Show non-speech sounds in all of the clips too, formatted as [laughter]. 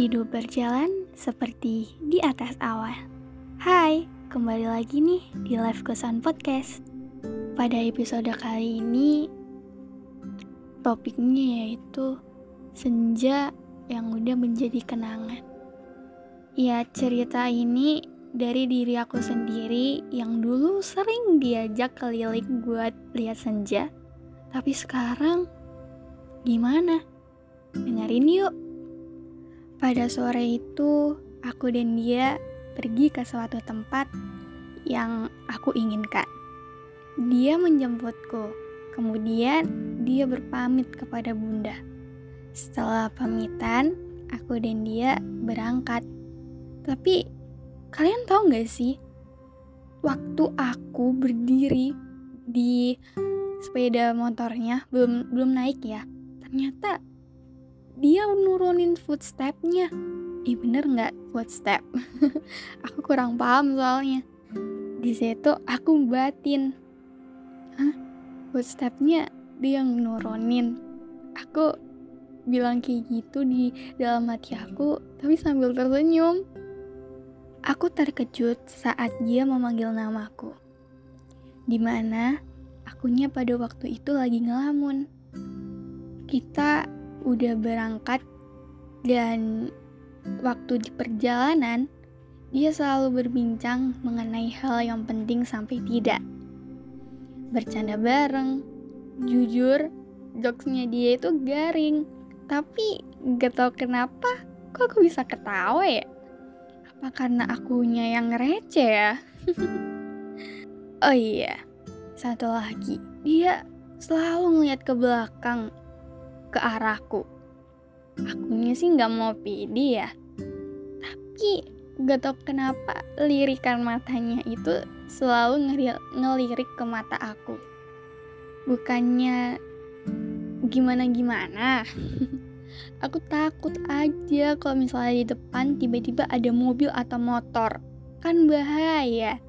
Hidup berjalan seperti di atas awan. Hai, kembali lagi nih di Live Kosan Podcast. Pada episode kali ini, topiknya yaitu senja yang udah menjadi kenangan. Ya, cerita ini dari diri aku sendiri yang dulu sering diajak keliling buat lihat senja. Tapi sekarang gimana? Dengerin yuk. Pada sore itu, aku dan dia pergi ke suatu tempat yang aku inginkan. Dia menjemputku, kemudian dia berpamit kepada bunda. Setelah pamitan, aku dan dia berangkat. Tapi, kalian tahu gak sih? Waktu aku berdiri di sepeda motornya belum belum naik ya ternyata dia nurunin footstepnya. Ih bener nggak footstep? [laughs] Aku kurang paham soalnya. Di situ aku batin. Hah? Footstepnya dia yang nurunin. Aku bilang kayak gitu di dalam hati aku tapi sambil tersenyum. Aku terkejut saat dia memanggil namaku. Di mana akunya pada waktu itu lagi ngelamun. Kita udah berangkat dan waktu di perjalanan dia selalu berbincang mengenai hal yang penting sampai tidak. Bercanda bareng, jujur, jokesnya dia itu garing. Tapi gak tau kenapa, kok aku bisa ketawa ya? Apa karena akunya yang receh ya? [laughs] oh iya, satu lagi, dia selalu ngeliat ke belakang, ke arahku. Akunya sih nggak mau pidi ya, tapi gak tau kenapa lirikan matanya itu selalu ngelirik ke mata aku. Bukannya gimana-gimana. [laughs] aku takut aja kalau misalnya di depan tiba-tiba ada mobil atau motor. Kan bahaya.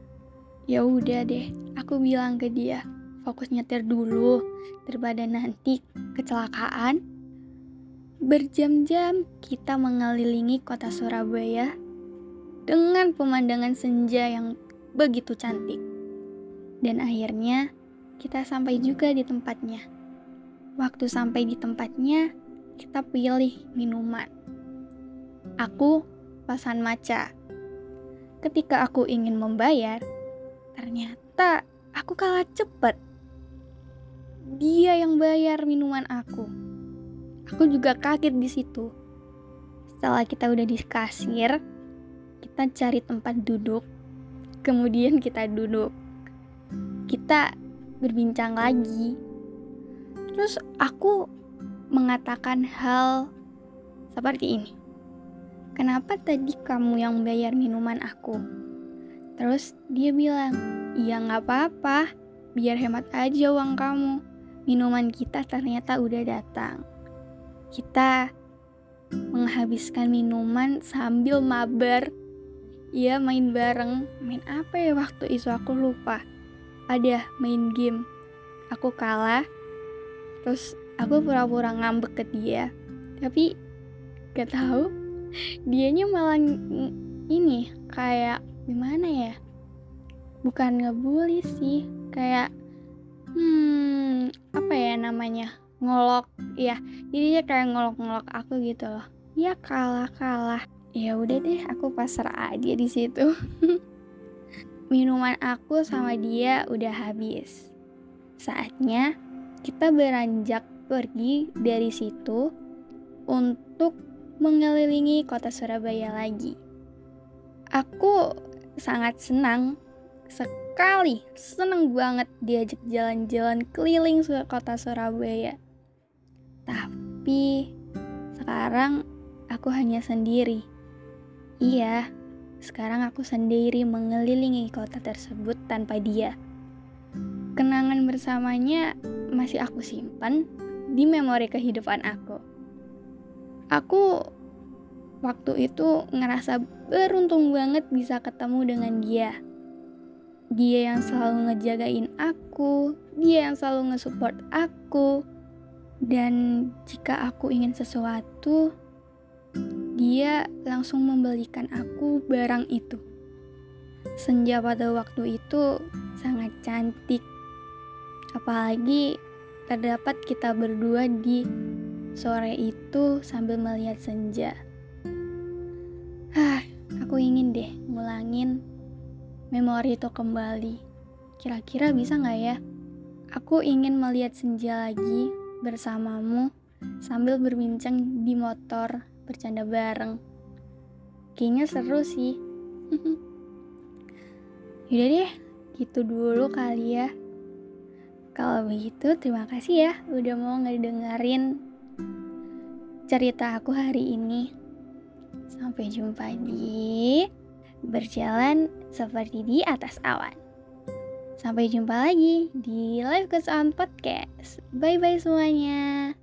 Ya udah deh, aku bilang ke dia, fokus nyetir dulu daripada nanti kecelakaan. Berjam-jam kita mengelilingi kota Surabaya dengan pemandangan senja yang begitu cantik. Dan akhirnya kita sampai juga di tempatnya. Waktu sampai di tempatnya, kita pilih minuman. Aku pesan maca. Ketika aku ingin membayar, Ternyata aku kalah cepet. Dia yang bayar minuman aku. Aku juga kaget di situ. Setelah kita udah di kasir, kita cari tempat duduk. Kemudian kita duduk. Kita berbincang lagi. Terus aku mengatakan hal seperti ini. Kenapa tadi kamu yang bayar minuman aku? Terus dia bilang, iya nggak apa-apa, biar hemat aja uang kamu. Minuman kita ternyata udah datang. Kita menghabiskan minuman sambil mabar. Iya main bareng. Main apa ya waktu itu aku lupa. Ada main game. Aku kalah. Terus aku pura-pura ngambek ke dia. Tapi gak tahu dianya malah ini kayak gimana ya bukan ngebully sih kayak namanya ngolok. Ya jadi dia kayak ngolok-ngolok aku gitu loh. Ya kalah kalah ya udah deh aku pasar aja di situ. [laughs] Minuman aku sama dia udah habis. Saatnya kita beranjak pergi dari situ untuk mengelilingi kota Surabaya lagi. Aku sangat senang sekali, senang banget diajak jalan-jalan keliling ke kota Surabaya. Tapi sekarang aku hanya sendiri. Iya, sekarang aku sendiri mengelilingi kota tersebut tanpa dia. Kenangan bersamanya masih aku simpan di memori kehidupan aku. Aku waktu itu ngerasa beruntung banget bisa ketemu dengan dia. Dia yang selalu ngejagain aku, dia yang selalu ngesupport aku. Dan jika aku ingin sesuatu, dia langsung membelikan aku barang itu. Senja pada waktu itu sangat cantik. Apalagi terdapat kita berdua di sore itu sambil melihat senja. Hah, aku ingin deh ngulangin memori itu kembali. Kira-kira bisa nggak ya? Aku ingin melihat senja lagi bersamamu sambil berbincang di motor bercanda bareng. Kayaknya seru sih. [laughs] Yaudah deh, gitu dulu kali ya. Kalau begitu, terima kasih ya udah mau ngedengerin cerita aku hari ini. Sampai jumpa di Berjalan Seperti di Atas Awan. Sampai jumpa lagi di Live On Podcast. Bye-bye semuanya.